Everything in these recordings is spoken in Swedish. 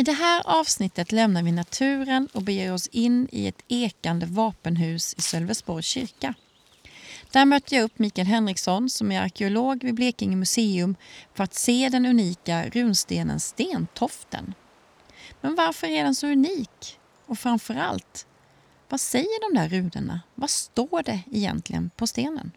I det här avsnittet lämnar vi naturen och beger oss in i ett ekande vapenhus i Sölvesborgs kyrka. Där mötte jag upp Mikael Henriksson som är arkeolog vid Blekinge museum för att se den unika runstenen Stentoften. Men varför är den så unik? Och framför allt, vad säger de där runorna? Vad står det egentligen på stenen?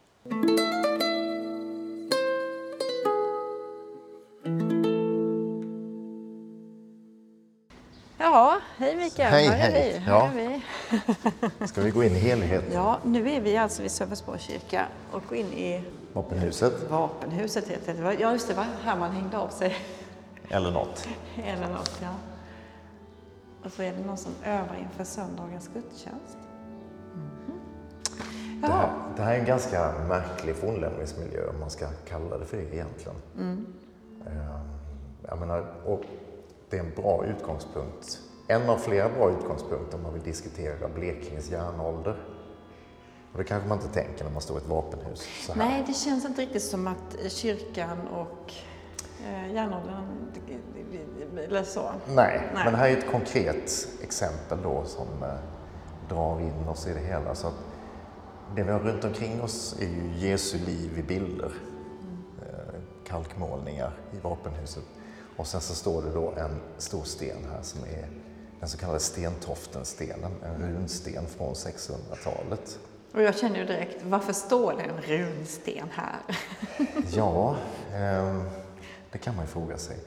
Hej Mikael. Hej, Här är hej. vi. Här Ja. är vi. Ska vi gå in i helheten? Ja, nu är vi alltså vid Sölvesborgs kyrka och går in i Vapenhuset vapenhuset. Heter det. Ja, just det, var här man hängde av sig. eller något. Eller något, ja. Och så är det någon som övar inför söndagens gudstjänst. Mhm. Det här, det här är en ganska märklig fornlämningsmiljö om man ska kalla det för det egentligen. Mm. Eh, Jag menar, och det är en bra utgångspunkt. En av flera bra utgångspunkter om man vill diskutera Blekinges järnålder. Och det kanske man inte tänker när man står i ett vapenhus. Så här. Nej, det känns inte riktigt som att kyrkan och eh, järnåldern, eller så. Nej, Nej. men här är ett konkret exempel då som eh, drar in oss i det hela. Så att det vi har runt omkring oss är ju Jesu liv i bilder. Eh, kalkmålningar i vapenhuset. Och sen så står det då en stor sten här som är den så kallade Stentoftenstenen, en runsten från 600-talet. Och jag känner ju direkt, varför står det en runsten här? Ja, ehm, det kan man ju fråga sig.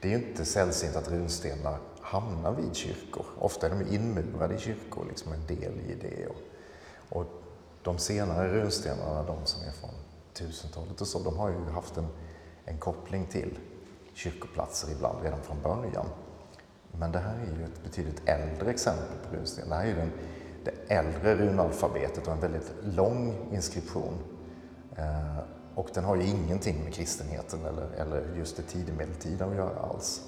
Det är ju inte sällsynt att runstenar hamnar vid kyrkor. Ofta är de inmurade i kyrkor, liksom en del i det. Och, och de senare runstenarna, de som är från 1000-talet och så, de har ju haft en, en koppling till kyrkoplatser ibland redan från början. Men det här är ju ett betydligt äldre exempel på runsten. Det här är ju den, det äldre runalfabetet och en väldigt lång inskription. Eh, och den har ju ingenting med kristenheten eller, eller just det tidig medeltiden att göra alls.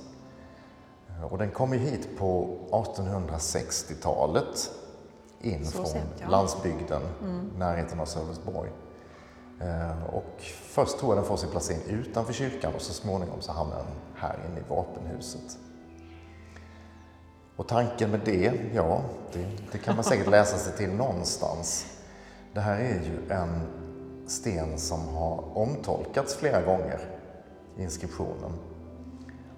Eh, Och den kom ju hit på 1860-talet in Så från sent, ja. Mm. landsbygden, närheten av Sölvesborg. Eh, Och först tror jag den får sin placering utanför kyrkan och så småningom så hamnar den här inne i vapenhuset. Och tanken med det, ja, det, det kan man säkert läsa sig till någonstans. Det här är ju en sten som har omtolkats flera gånger i inskriptionen.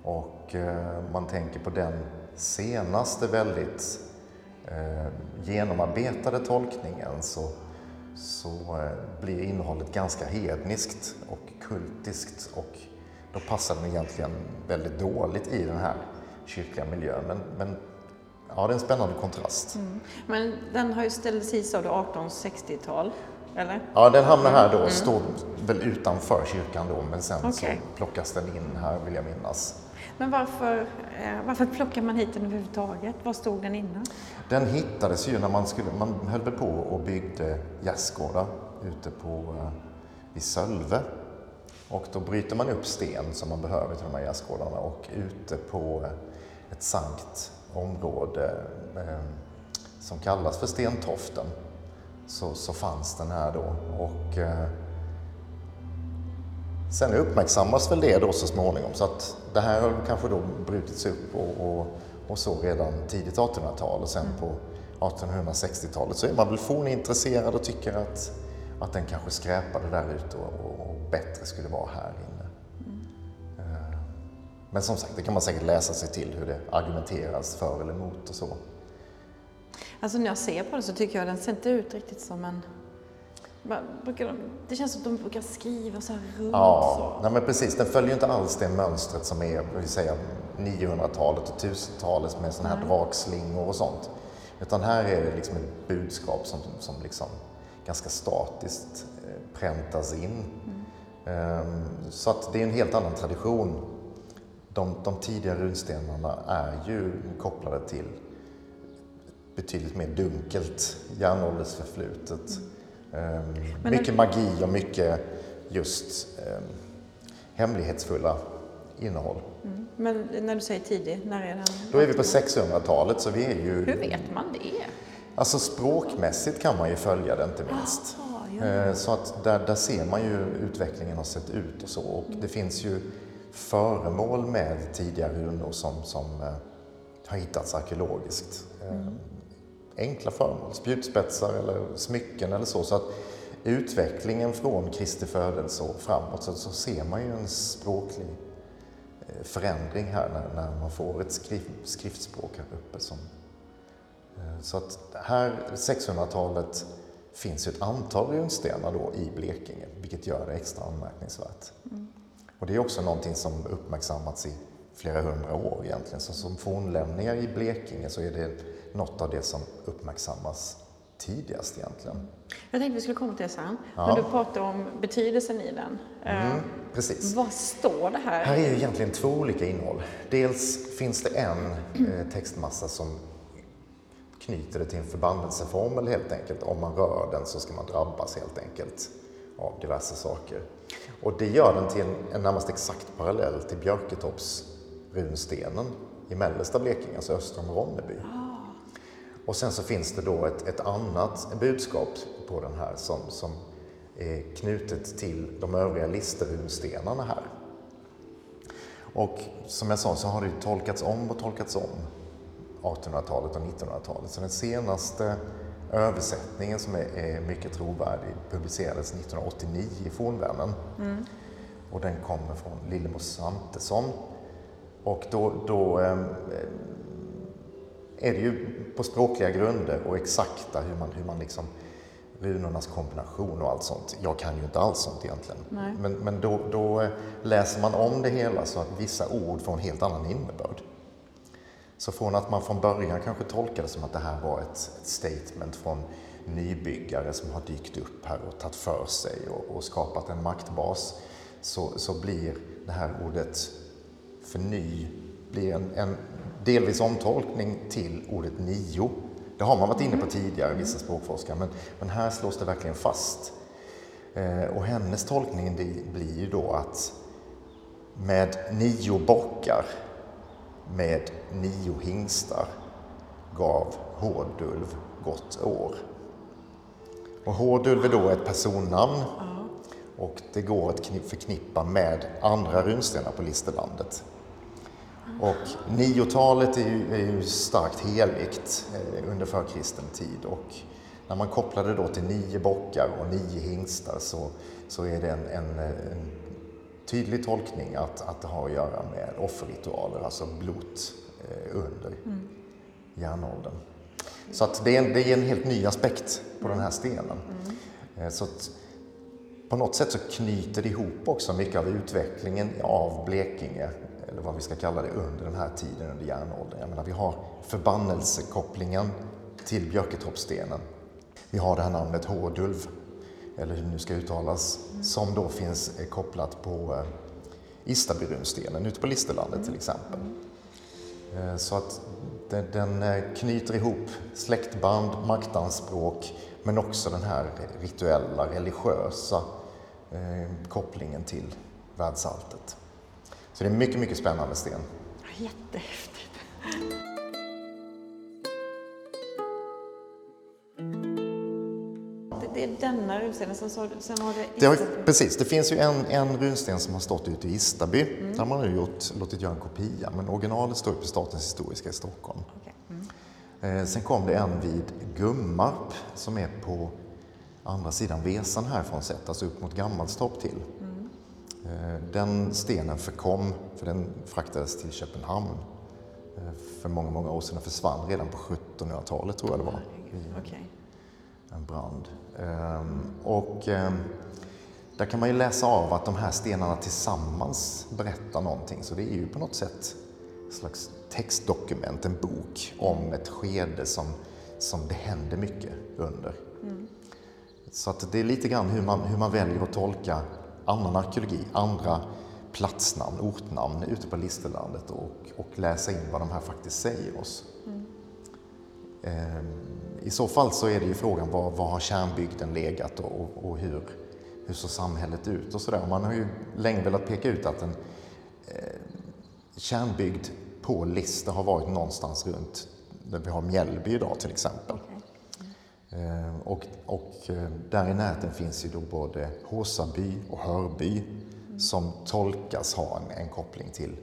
Och eh, man tänker på den senaste väldigt eh, genomarbetade tolkningen så, så eh, blir innehållet ganska hedniskt och kultiskt och då passar den egentligen väldigt dåligt i den här kyrkliga miljön. Men, men ja, det är en spännande kontrast. Men den har ju ställts hit av 1860-tal, eller? Ja, den hamnar här då, står väl utanför kyrkan då, men sen Mm. Okej. så plockas den in här vill jag minnas. Men varför, eh, varför plockar man hit den överhuvudtaget? Var stod den innan? Den hittades ju när man, skulle, man höll på och byggde gästgårdar ute på, eh, vid Sölve. Och då bryter man upp sten som man behöver till de här gärdsgårdarna och ute på ett sankt område eh, som kallas för Stentoften så, så fanns den här då. Och, eh, sen uppmärksammas väl det då så småningom så att det här har kanske då brutits upp och, och, och så redan tidigt 1800-tal och sen på 1860-talet så är man väl fornintresserad och tycker att, att den kanske skräpade där ute och, och, bättre skulle vara här. Mm. Men som sagt, det kan man säkert läsa sig till hur det argumenteras för eller emot och så. Alltså när jag ser på den så tycker jag den ser inte ut riktigt som en det känns som att de brukar skriva så här runt. Ja, så. Nej, men precis. Den följer inte alls det mönstret som är 900-talet och 1000-talet med sådana här drakslingor och sånt. Utan här är det liksom ett budskap som, som liksom ganska statiskt eh, präntas in. Mm. Um, så att det är en helt annan tradition. De, de tidiga runstenarna är ju kopplade till betydligt mer dunkelt järnåldersförflutet. Um, mycket magi och mycket just um, hemlighetsfulla innehåll. Mm. Men när du säger tidig, när är den? Då är vi på 600-talet så vi är ju... Hur vet man det? Alltså språkmässigt kan man ju följa det inte minst. Aha, ja. Eh, så att där, där ser man ju utvecklingen har sett ut och så. Och mm. det finns ju föremål med tidiga runor som, som eh, har hittats arkeologiskt. Eh, mm. Enkla föremål, spjutspetsar eller smycken eller så. så att utvecklingen från Kristi födelse och framåt så, så ser man ju en språklig förändring här när, när man får ett skrift, skriftspråk här uppe. Som, eh, så att här, 600-talet, finns ett antal runstenar då i Blekinge, vilket gör det extra anmärkningsvärt. Mm. Och det är också någonting som uppmärksammats i flera hundra år egentligen. Så som fornlämningar i Blekinge så är det något av det som uppmärksammas tidigast egentligen. Jag tänkte vi skulle komma till det sen. Ja. Men du pratar om betydelsen i den. Mm, eh, precis. Vad står det här? Här är ju egentligen två olika innehåll. Dels finns det en eh, textmassa som knyter det till en förbannelseformel helt enkelt. Om man rör den så ska man drabbas helt enkelt av diverse saker. Och det gör den till en, en närmast exakt parallell till Björketorps runstenen i mellersta Blekinge, alltså öster om Ronneby. Ah. Och sen så finns det då ett, ett annat budskap på den här som, som är knutet till de övriga listerunstenarna här. Och som jag sa så har det tolkats om och tolkats om 1800-talet och 1900-talet. Så den senaste översättningen som är, är mycket trovärdig publicerades 1989 i Fornvännen. Mm. Och den kommer från Lillemor Svantesson. Och då, då eh, är det ju på språkliga grunder och exakta hur man, hur man liksom runornas kombination och allt sånt. Jag kan ju inte alls sånt egentligen. Nej. Men, men då, då läser man om det hela så att vissa ord får en helt annan innebörd. Så från att man från början kanske tolkade som att det här var ett, ett statement från nybyggare som har dykt upp här och tagit för sig och, och skapat en maktbas så, så blir det här ordet för ny blir en, en delvis omtolkning till ordet nio. Det har man varit inne på tidigare, vissa språkforskare, men, men här slås det verkligen fast. Eh, och hennes tolkning blir ju då att med nio bockar, med nio hingstar, gav Hårdulv gott år. Och Hårdulv är då ett personnamn och det går att förknippa med andra runstenar på Listerlandet. Och niotalet är ju, är ju starkt heligt eh, under förkristen tid och när man kopplar det då till nio bockar och nio hingstar så, så är det en, en, en tydlig tolkning att, att det har att göra med offerritualer, alltså blot eh, under mm. järnåldern. Så att det, är en, det är en helt ny aspekt på den här stenen. Mm. Eh, så på något sätt så knyter det ihop också mycket av utvecklingen av Blekinge eller vad vi ska kalla det, under den här tiden, under järnåldern. Jag menar, vi har förbannelsekopplingen till Björketorpsstenen. Vi har det här namnet Hårdulv, eller hur det nu ska uttalas, som då finns kopplat på eh, Istabyrunstenen ute på Listerlandet till exempel. Eh, så att den eh, knyter ihop släktband, maktanspråk, men också den här rituella, religiösa kopplingen till världsalltet. Så det är mycket, mycket spännande sten. Jättehäftigt. Runstenen, sen, så, sen har det... det har, precis, det finns ju en, en runsten som har stått ute i Istaby. Mm. Där har man nu gjort, låtit göra en kopia, men originalet står på Statens historiska i Stockholm. Okay. Mm. Eh, sen kom det en vid Gummarp som är på andra sidan Vesan härifrån sett, alltså upp mot Gammalstorp till. Mm. Eh, den stenen förkom, för den fraktades till Köpenhamn eh, för många, många år sedan försvann redan på 1700-talet tror jag det var. Okay. En brand. Ehm, och ehm, där kan man ju läsa av att de här stenarna tillsammans berättar någonting. Så det är ju på något sätt ett slags textdokument, en bok om ett skede som, som det händer mycket under. Mm. Så att det är lite grann hur man, hur man väljer att tolka annan arkeologi, andra platsnamn, ortnamn ute på Listerlandet och, och läsa in vad de här faktiskt säger oss. Mm. Ehm, I så fall så är det ju frågan var, var har kärnbygden legat och, och, och hur, hur såg samhället ut och sådär. Man har ju länge velat peka ut att en eh, kärnbygd på Lister har varit någonstans runt där vi har Mjällby idag till exempel. Eh, och, och eh, där i närheten finns ju då både Håsaby och Hörby mm. som tolkas ha en, en, koppling till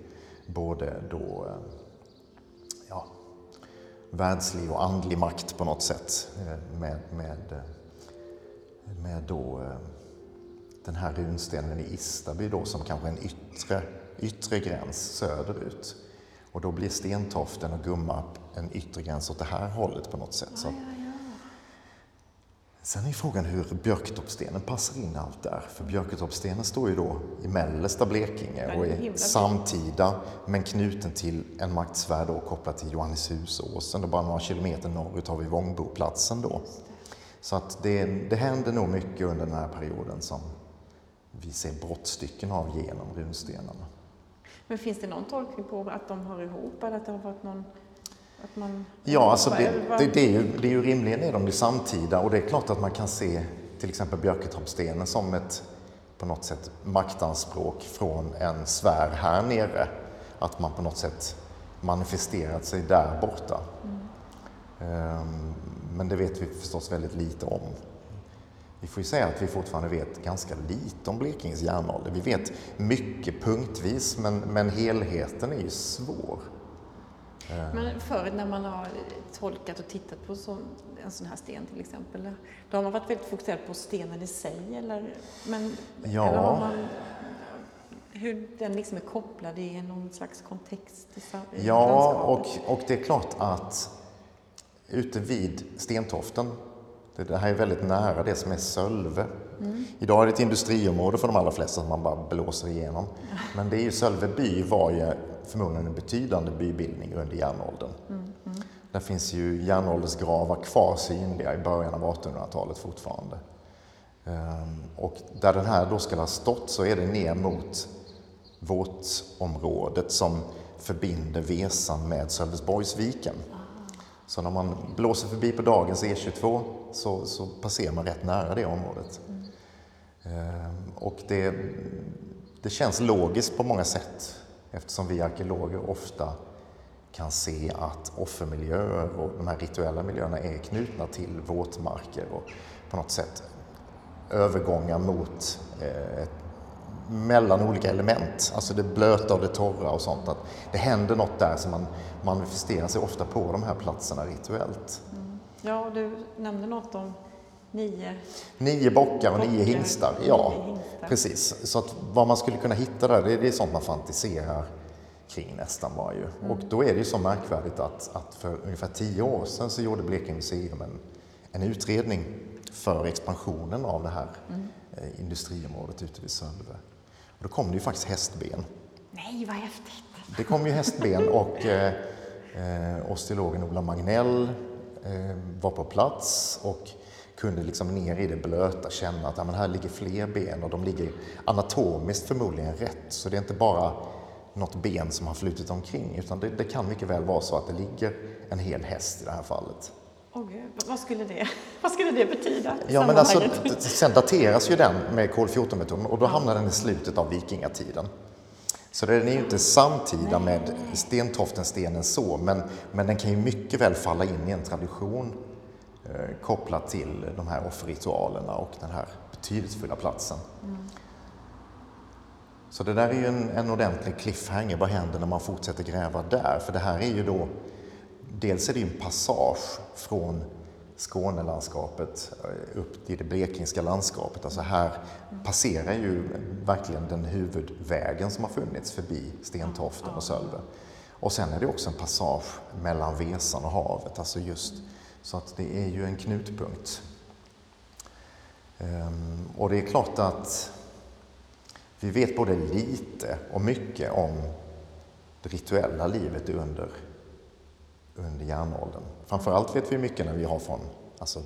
både då eh, världslig och andlig makt på något sätt eh, med, med, eh, med då eh, den här runstenen i Istaby då som kanske en yttre, yttre gräns söderut. Och då blir Stentoften och Gummarp en yttre gräns åt det här hållet på något sätt. Så Sen är frågan hur Björketorpsstenen passar in allt där. För Björketorpsstenen står ju då i mellersta Blekinge och är samtida men knuten till en maktsfär då kopplad till Johannishusåsen. Och bara några kilometer norrut har vi Vångboplatsen då. Så att det, det händer nog mycket under den här perioden som vi ser brottstycken av genom runstenarna. Men finns det någon tolkning på att de hör ihop eller att det har varit någon man, ja, alltså det, det, det, är ju, det är ju rimligen är de ju samtida och det är klart att man kan se till exempel Björketorpsstenen som ett på något sätt maktanspråk från en sfär här nere. Att man på något sätt manifesterat sig där borta. Mm. Men det vet vi förstås väldigt lite om. Vi får ju säga att vi fortfarande vet ganska lite om Blekinges järnålder. Vi vet mycket punktvis, men, men helheten är ju svår. Men förr när man har tolkat och tittat på så, en sån här sten till exempel, då har man varit väldigt fokuserad på stenen i sig eller, men, ja. eller har man hur den liksom är kopplad i någon slags kontext i, Ja, och, och det är klart att ute vid Stentoften, det här är väldigt nära det som är Sölve. Mm. Idag är det ett industriområde för de allra flesta som man bara blåser igenom. Men det är ju Sölve by var ju förmodligen en betydande bybildning under järnåldern. Mm, mm. Där finns ju järnåldersgravar kvar synliga i början av 1800-talet fortfarande. Ehm, och där den här då ska ha stått så är det ner mot våtområdet som förbinder Vesan med Sölvesborgsviken. Så när man blåser förbi på dagens E22 så, så passerar man rätt nära det området. Mm. Och det, det känns logiskt på många sätt eftersom vi arkeologer ofta kan se att offermiljöer och de här rituella miljöerna är knutna till våtmarker och på något sätt övergångar mot eh, mellan olika element, alltså det blöta och det torra och sånt. Att det händer något där som man manifesterar sig ofta på de här platserna rituellt. Mm. Ja, du nämnde något om Nio, nio bockar och nio hingstar. Ja, nio hingstar. precis. Så att vad man skulle kunna hitta där, det är, det är sånt man fantiserar kring nästan bara ju. Mm. Och då är det ju så märkvärdigt att, att för ungefär tio år sedan så gjorde Blekinge museum en, en utredning för expansionen av det här mm. eh, industriområdet ute vid Sölve. Och då kom det ju faktiskt hästben. Nej, vad häftigt! Det kom ju hästben och eh, eh, osteologen Ola Magnell eh, var på plats och kunde liksom ner i det blöta känna att ja, men här ligger fler ben och de ligger anatomiskt förmodligen rätt. Så det är inte bara något ben som har flutit omkring utan det, det kan mycket väl vara så att det ligger en hel häst i det här fallet. Oh, Gud. Vad, skulle det, vad skulle det betyda? Ja, men alltså, sen dateras ju den med kol-14-metoden och då hamnar den i slutet av vikingatiden. Så den är ju inte samtida med stentoftenstenen så, men, men den kan ju mycket väl falla in i en tradition kopplat till de här offerritualerna och den här betydelsefulla platsen. Mm. Så det där är ju en, en ordentlig cliffhanger. Vad händer när man fortsätter gräva där? För det här är ju då, dels är det ju en passage från Skånelandskapet eh, upp till det blekingska landskapet. Alltså här passerar ju verkligen den huvudvägen som har funnits förbi Stentoften och Sölve. Och sen är det också en passage mellan Vesan och havet, alltså just så att det är ju en knutpunkt. Ehm, och det är klart att vi vet både lite och mycket om det rituella livet under, under järnåldern. Framförallt vet vi mycket när vi har från alltså,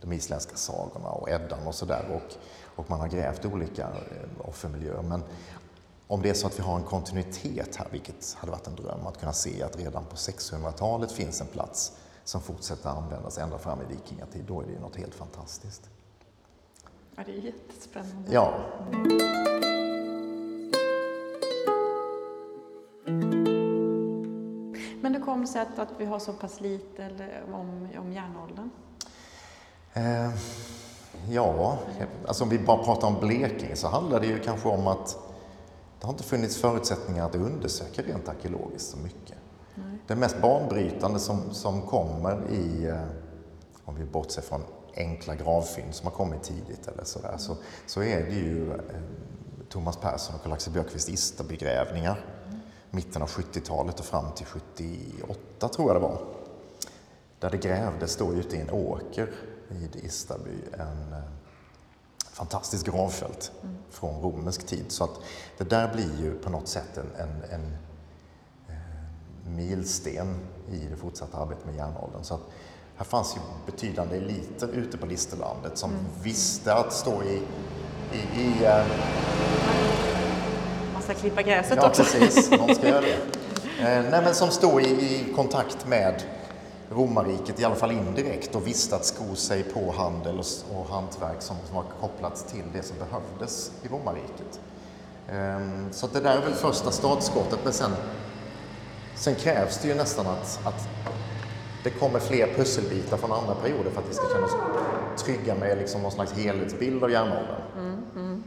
de isländska sagorna och Eddan och sådär och, och man har grävt olika eh, offermiljöer. Men om det är så att vi har en kontinuitet här, vilket hade varit en dröm, att kunna se att redan på 600-talet finns en plats som fortsätter användas ända fram i vikingatid, då är det ju något helt fantastiskt. Ja, det är jättespännande. Ja. Men det kommer sig att, att vi har så pass lite om, om järnåldern? Eh, ja, alltså om vi bara pratar om Blekinge så handlar det ju kanske om att det har inte funnits förutsättningar att undersöka rent arkeologiskt så mycket. Det mest banbrytande som, som kommer i, eh, om vi bortser från enkla gravfynd som har kommit tidigt eller sådär, mm. så, så är det ju eh, Thomas Persson och Karl-Axel Björkqvist Istabygrävningar mitten av 70-talet och fram till 78 tror jag det var. Där det grävdes då ute i en åker vid Istaby en eh, fantastisk gravfält mm. från romersk tid. Så att det där blir ju på något sätt en, en, en milsten i det fortsatta arbetet med järnåldern. Så att här fanns ju betydande eliter ute på Listerlandet som mm. visste att stå i, i, i eh, ska klippa gräset ja, också. Ja, precis. Någon ska göra det. Eh, nej, men som står i, i kontakt med romarriket, i alla fall indirekt, och visste att sko sig på handel och, och hantverk som, som var kopplats till det som behövdes i romarriket. Eh, så det där är väl första startskottet, men sen, sen krävs det ju nästan att, att det kommer fler pusselbitar från andra perioder för att vi ska känna oss trygga med liksom någon slags helhetsbild av järnåldern. Mm, mm.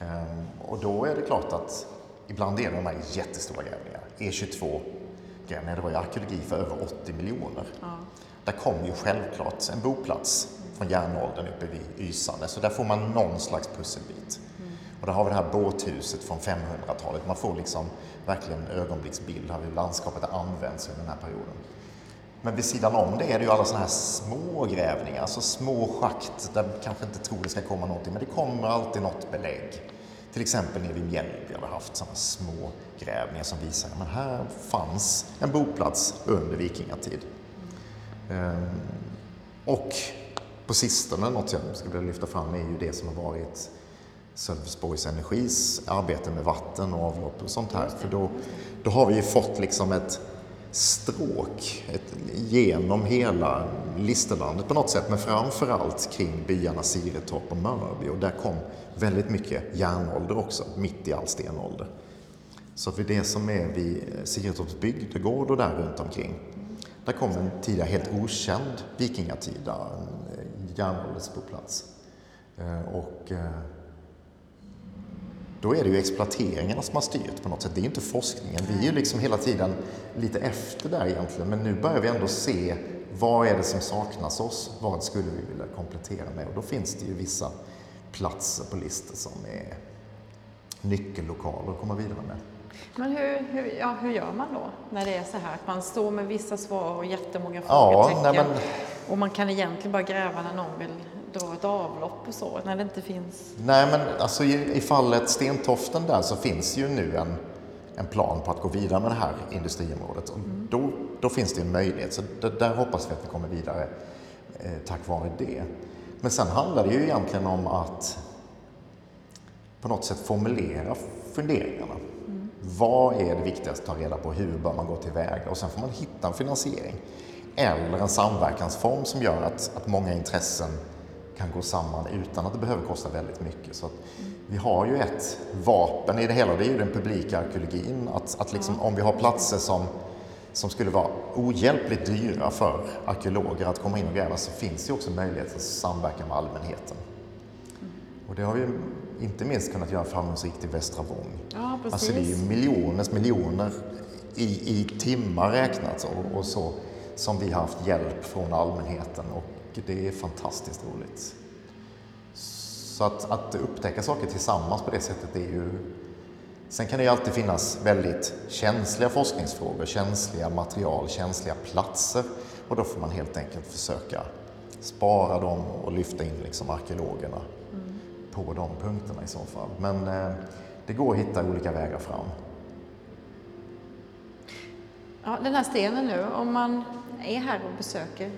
Ehm, och då är det klart att Ibland är de här jättestora grävningar. E22 grävningar, det var ju arkeologi för över 80 miljoner. Ja. Där kommer ju självklart en boplats från järnåldern uppe vid Ysane, så där får man någon slags pusselbit. Och där har vi det här båthuset från 500-talet. Man får liksom verkligen ögonblicksbild av hur landskapet har använts under den här perioden. Men vid sidan om det är det ju alla sådana här små grävningar, alltså små schakt där man kanske inte tror det ska komma någonting, men det kommer alltid något belägg. Till exempel nere vid Mjällby har vi haft sådana små grävningar som visar att här fanns en boplats under vikingatid. Ehm, och på sistone, något jag skulle vilja lyfta fram, är ju det som har varit Sölvesborgs Energis arbete med vatten och avlopp och sånt här. För då, då har vi ju fått liksom ett stråk ett, genom hela Listerlandet på något sätt, men framför allt kring byarna Siretorp och Mörby. Och där kom väldigt mycket järnålder också, mitt i all stenålder. Så vid det som är vid Siretorps bygdegård och där runt omkring, där kom en tidigare helt okänd vikingatida järnåldersboplats. Eh, och eh, då är det ju exploateringarna som har styrt på något sätt. Det är inte forskningen. Vi är ju liksom hela tiden lite efter där egentligen, men nu börjar vi ändå se vad är det som saknas oss? Vad skulle vi vilja komplettera med? Och då finns det ju vissa platser på listor som är nyckellokaler att komma vidare med. Men hur, hur, ja, hur gör man då när det är så här att man står med vissa svar och jättemånga frågetecken ja, nej, men... och man kan egentligen bara gräva när någon vill dra ett avlopp och så, när det inte finns? Nej, men alltså i, i fallet Stentoften där så finns ju nu en, en plan på att gå vidare med det här industriområdet. Och mm. då, då finns det en möjlighet, så det, där hoppas vi att vi kommer vidare eh, tack vare det. Men sen handlar det ju egentligen om att på något sätt formulera funderingarna. Mm. Vad är det viktigaste att ta reda på? Hur bör man gå tillväga? Och sen får man hitta en finansiering. eller en samverkansform som gör att, att många intressen kan gå samman utan att det behöver kosta väldigt mycket. Så vi har ju ett vapen i det hela och det är ju den publika arkeologin. Att, att liksom, om vi har platser som, som skulle vara ohjälpligt dyra för arkeologer att komma in och gräva så finns det också möjlighet att samverka med allmänheten. Och det har vi inte minst kunnat göra framgångsrikt i Västra Vång. Ja, precis. Alltså det är ju miljoners miljoner i, i timmar räknat och, och så som vi har haft hjälp från allmänheten och det är fantastiskt roligt. Så att, att upptäcka saker tillsammans på det sättet är ju... Sen kan det ju alltid finnas väldigt känsliga forskningsfrågor, känsliga material, känsliga platser och då får man helt enkelt försöka spara dem och lyfta in liksom arkeologerna mm. på de punkterna i så fall. Men eh, det går att hitta olika vägar fram. Ja, den här stenen nu, om man är här och besöker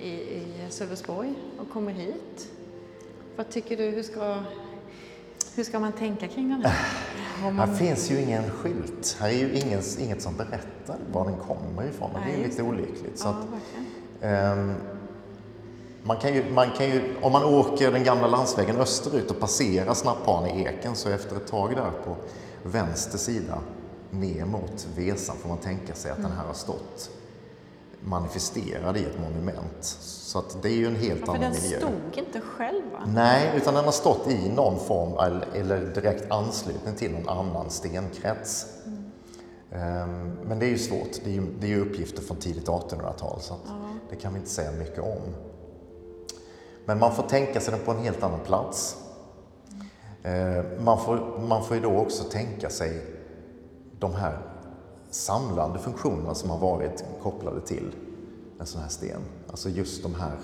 i, i Sölvesborg och kommer hit. Vad tycker du, hur ska, hur ska man tänka kring den här? Man... Här finns ju ingen skylt. Här är ju ingen, inget som berättar var den kommer ifrån. Nej, det är lite olyckligt. Så att, um, man kan ju, man kan ju, om man åker den gamla landsvägen österut och passerar Snapphan i Eken så efter ett tag där på vänster sida ner mot Vesan får man tänka sig att mm. den här har stått manifesterad i ett monument. Så att det är ju en helt ja, annan miljö. För den stod inte själv va? Nej, utan den har stått i någon form eller direkt anslutning till någon annan stenkrets. Mm. Men det är ju svårt. Det är ju, det är ju uppgifter från tidigt 1800-tal så ja. det kan vi inte säga mycket om. Men man får tänka sig den på en helt annan plats. Ehm, man får, man får ju då också tänka sig de här samlande funktionerna som har varit kopplade till en sån här sten. Alltså just de här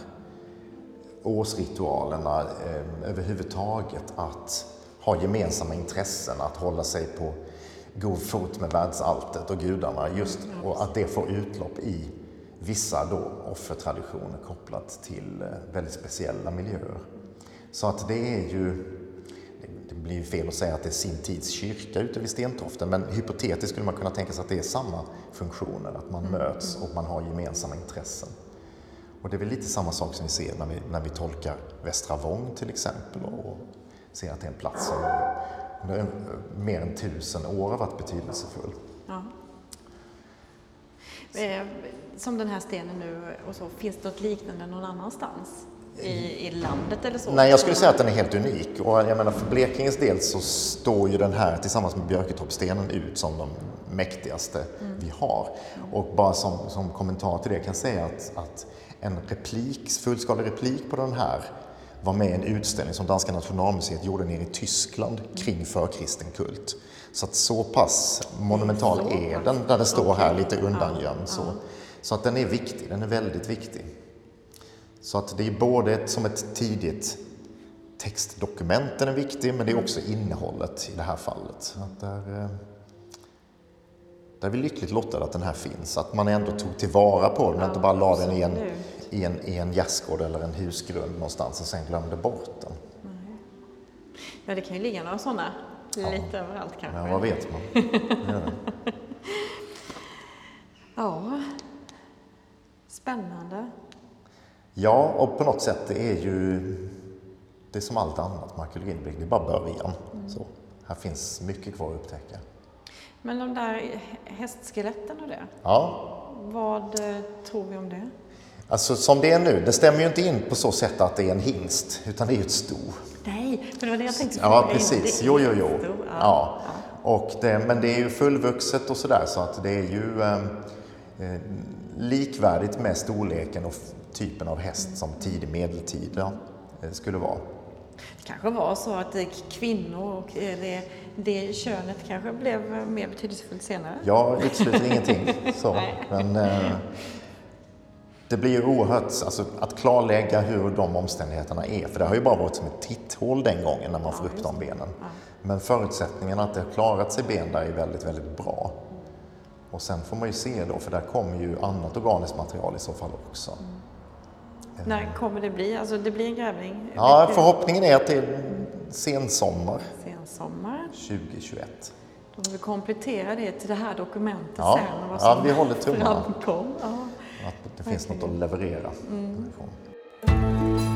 årsritualerna eh, överhuvudtaget, att ha gemensamma intressen, att hålla sig på god fot med världsalltet och gudarna, just, och att det får utlopp i vissa då offertraditioner kopplat till eh, väldigt speciella miljöer. Så att det är ju blir fel att säga att det är sin tids kyrka ute vid Stentoften, men hypotetiskt skulle man kunna tänka sig att det är samma funktioner, att man mm. möts och man har gemensamma intressen. Och det är väl lite samma sak som vi ser när vi, när vi tolkar Västra Vång till exempel och ser att det är en plats som under mer än tusen år har varit betydelsefull. Ja. Eh, som den här stenen nu, och så, finns det något liknande någon annanstans? I, i landet eller så? Nej, jag skulle säga att den är helt unik. Och jag menar, för Blekinges del så står ju den här tillsammans med Björketorpsstenen ut som de mäktigaste mm. vi har. Och bara som, som kommentar till det kan jag säga att, att en replik, fullskalig replik på den här var med i en utställning som Danska nationalmuseet gjorde nere i Tyskland kring förkristen kult. Så att så pass monumental är den, där den står här lite undangömd. Så, så att den är viktig, den är väldigt viktig. Så att det är både ett, som ett tidigt textdokument den är viktig, men det är också innehållet i det här fallet. Att där, eh, där är vi lyckligt lottade att den här finns, att man ändå tog tillvara på den, ja, inte bara la den i en, i en, i en gästgård eller en husgrund någonstans och sen glömde bort den. Ja, det kan ju ligga några sådana ja. lite överallt kanske. Ja, vad vet man. ja, spännande. Ja, och på något sätt det är ju det är som allt annat med arkeologin, det är bara början. Mm. Så, här finns mycket kvar att upptäcka. Men de där hästskeletten och det, ja. vad eh, tror vi om det? Alltså som det är nu, det stämmer ju inte in på så sätt att det är en hingst, utan det är ju ett sto. Nej, för det var det jag tänkte. Ja, precis. Jo, jo, jo. Ja. ja. Och det, men det är ju fullvuxet och sådär, så att det är ju ehm, eh, likvärdigt med storleken och typen av häst som tidig medeltid ja, eh, skulle vara. Det kanske var så att kvinnor och eh, det, det könet kanske blev mer betydelsefullt senare? Jag utesluter ingenting. Så. Men, eh, det blir ju oerhört, alltså, att klarlägga hur de omständigheterna är, för det har ju bara varit som ett titthål den gången när man får upp de benen. Ja. Men förutsättningarna att det har klarat sig ben där är väldigt, väldigt bra. Och sen får man ju se då, för där kommer ju annat organiskt material i så fall också. Mm. När kommer det bli? Alltså det blir en grävning? Ja, förhoppningen är att det är sensommar. Sensommar. 2021. Då får vi komplettera det till det här dokumentet ja. sen. Vad som ja, vi håller tummarna. Ja. Att det finns något att leverera därifrån.